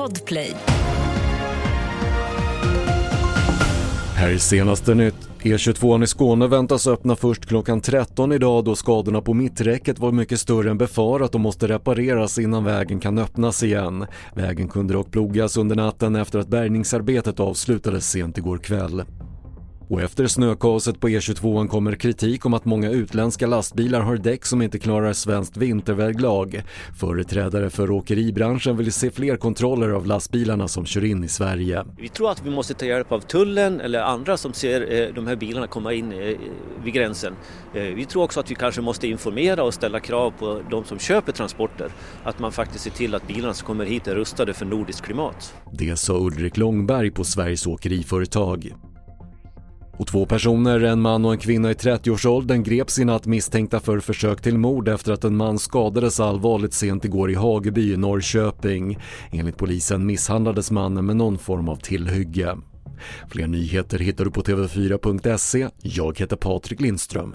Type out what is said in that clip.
Podplay. Här är senaste nytt. E22 i Skåne väntas öppna först klockan 13 idag då skadorna på mitträcket var mycket större än befarat och måste repareras innan vägen kan öppnas igen. Vägen kunde dock plogas under natten efter att bärgningsarbetet avslutades sent igår kväll. Och efter snökaoset på E22 kommer kritik om att många utländska lastbilar har däck som inte klarar svenskt vinterväglag. Företrädare för åkeribranschen vill se fler kontroller av lastbilarna som kör in i Sverige. Vi tror att vi måste ta hjälp av tullen eller andra som ser eh, de här bilarna komma in eh, vid gränsen. Eh, vi tror också att vi kanske måste informera och ställa krav på de som köper transporter. Att man faktiskt ser till att bilarna som kommer hit är rustade för nordiskt klimat. Det sa Ulrik Långberg på Sveriges Åkeriföretag. Och två personer, en man och en kvinna i 30-årsåldern greps i natt misstänkta för försök till mord efter att en man skadades allvarligt sent igår i Hageby i Norrköping. Enligt polisen misshandlades mannen med någon form av tillhygge. Fler nyheter hittar du på TV4.se. Jag heter Patrik Lindström.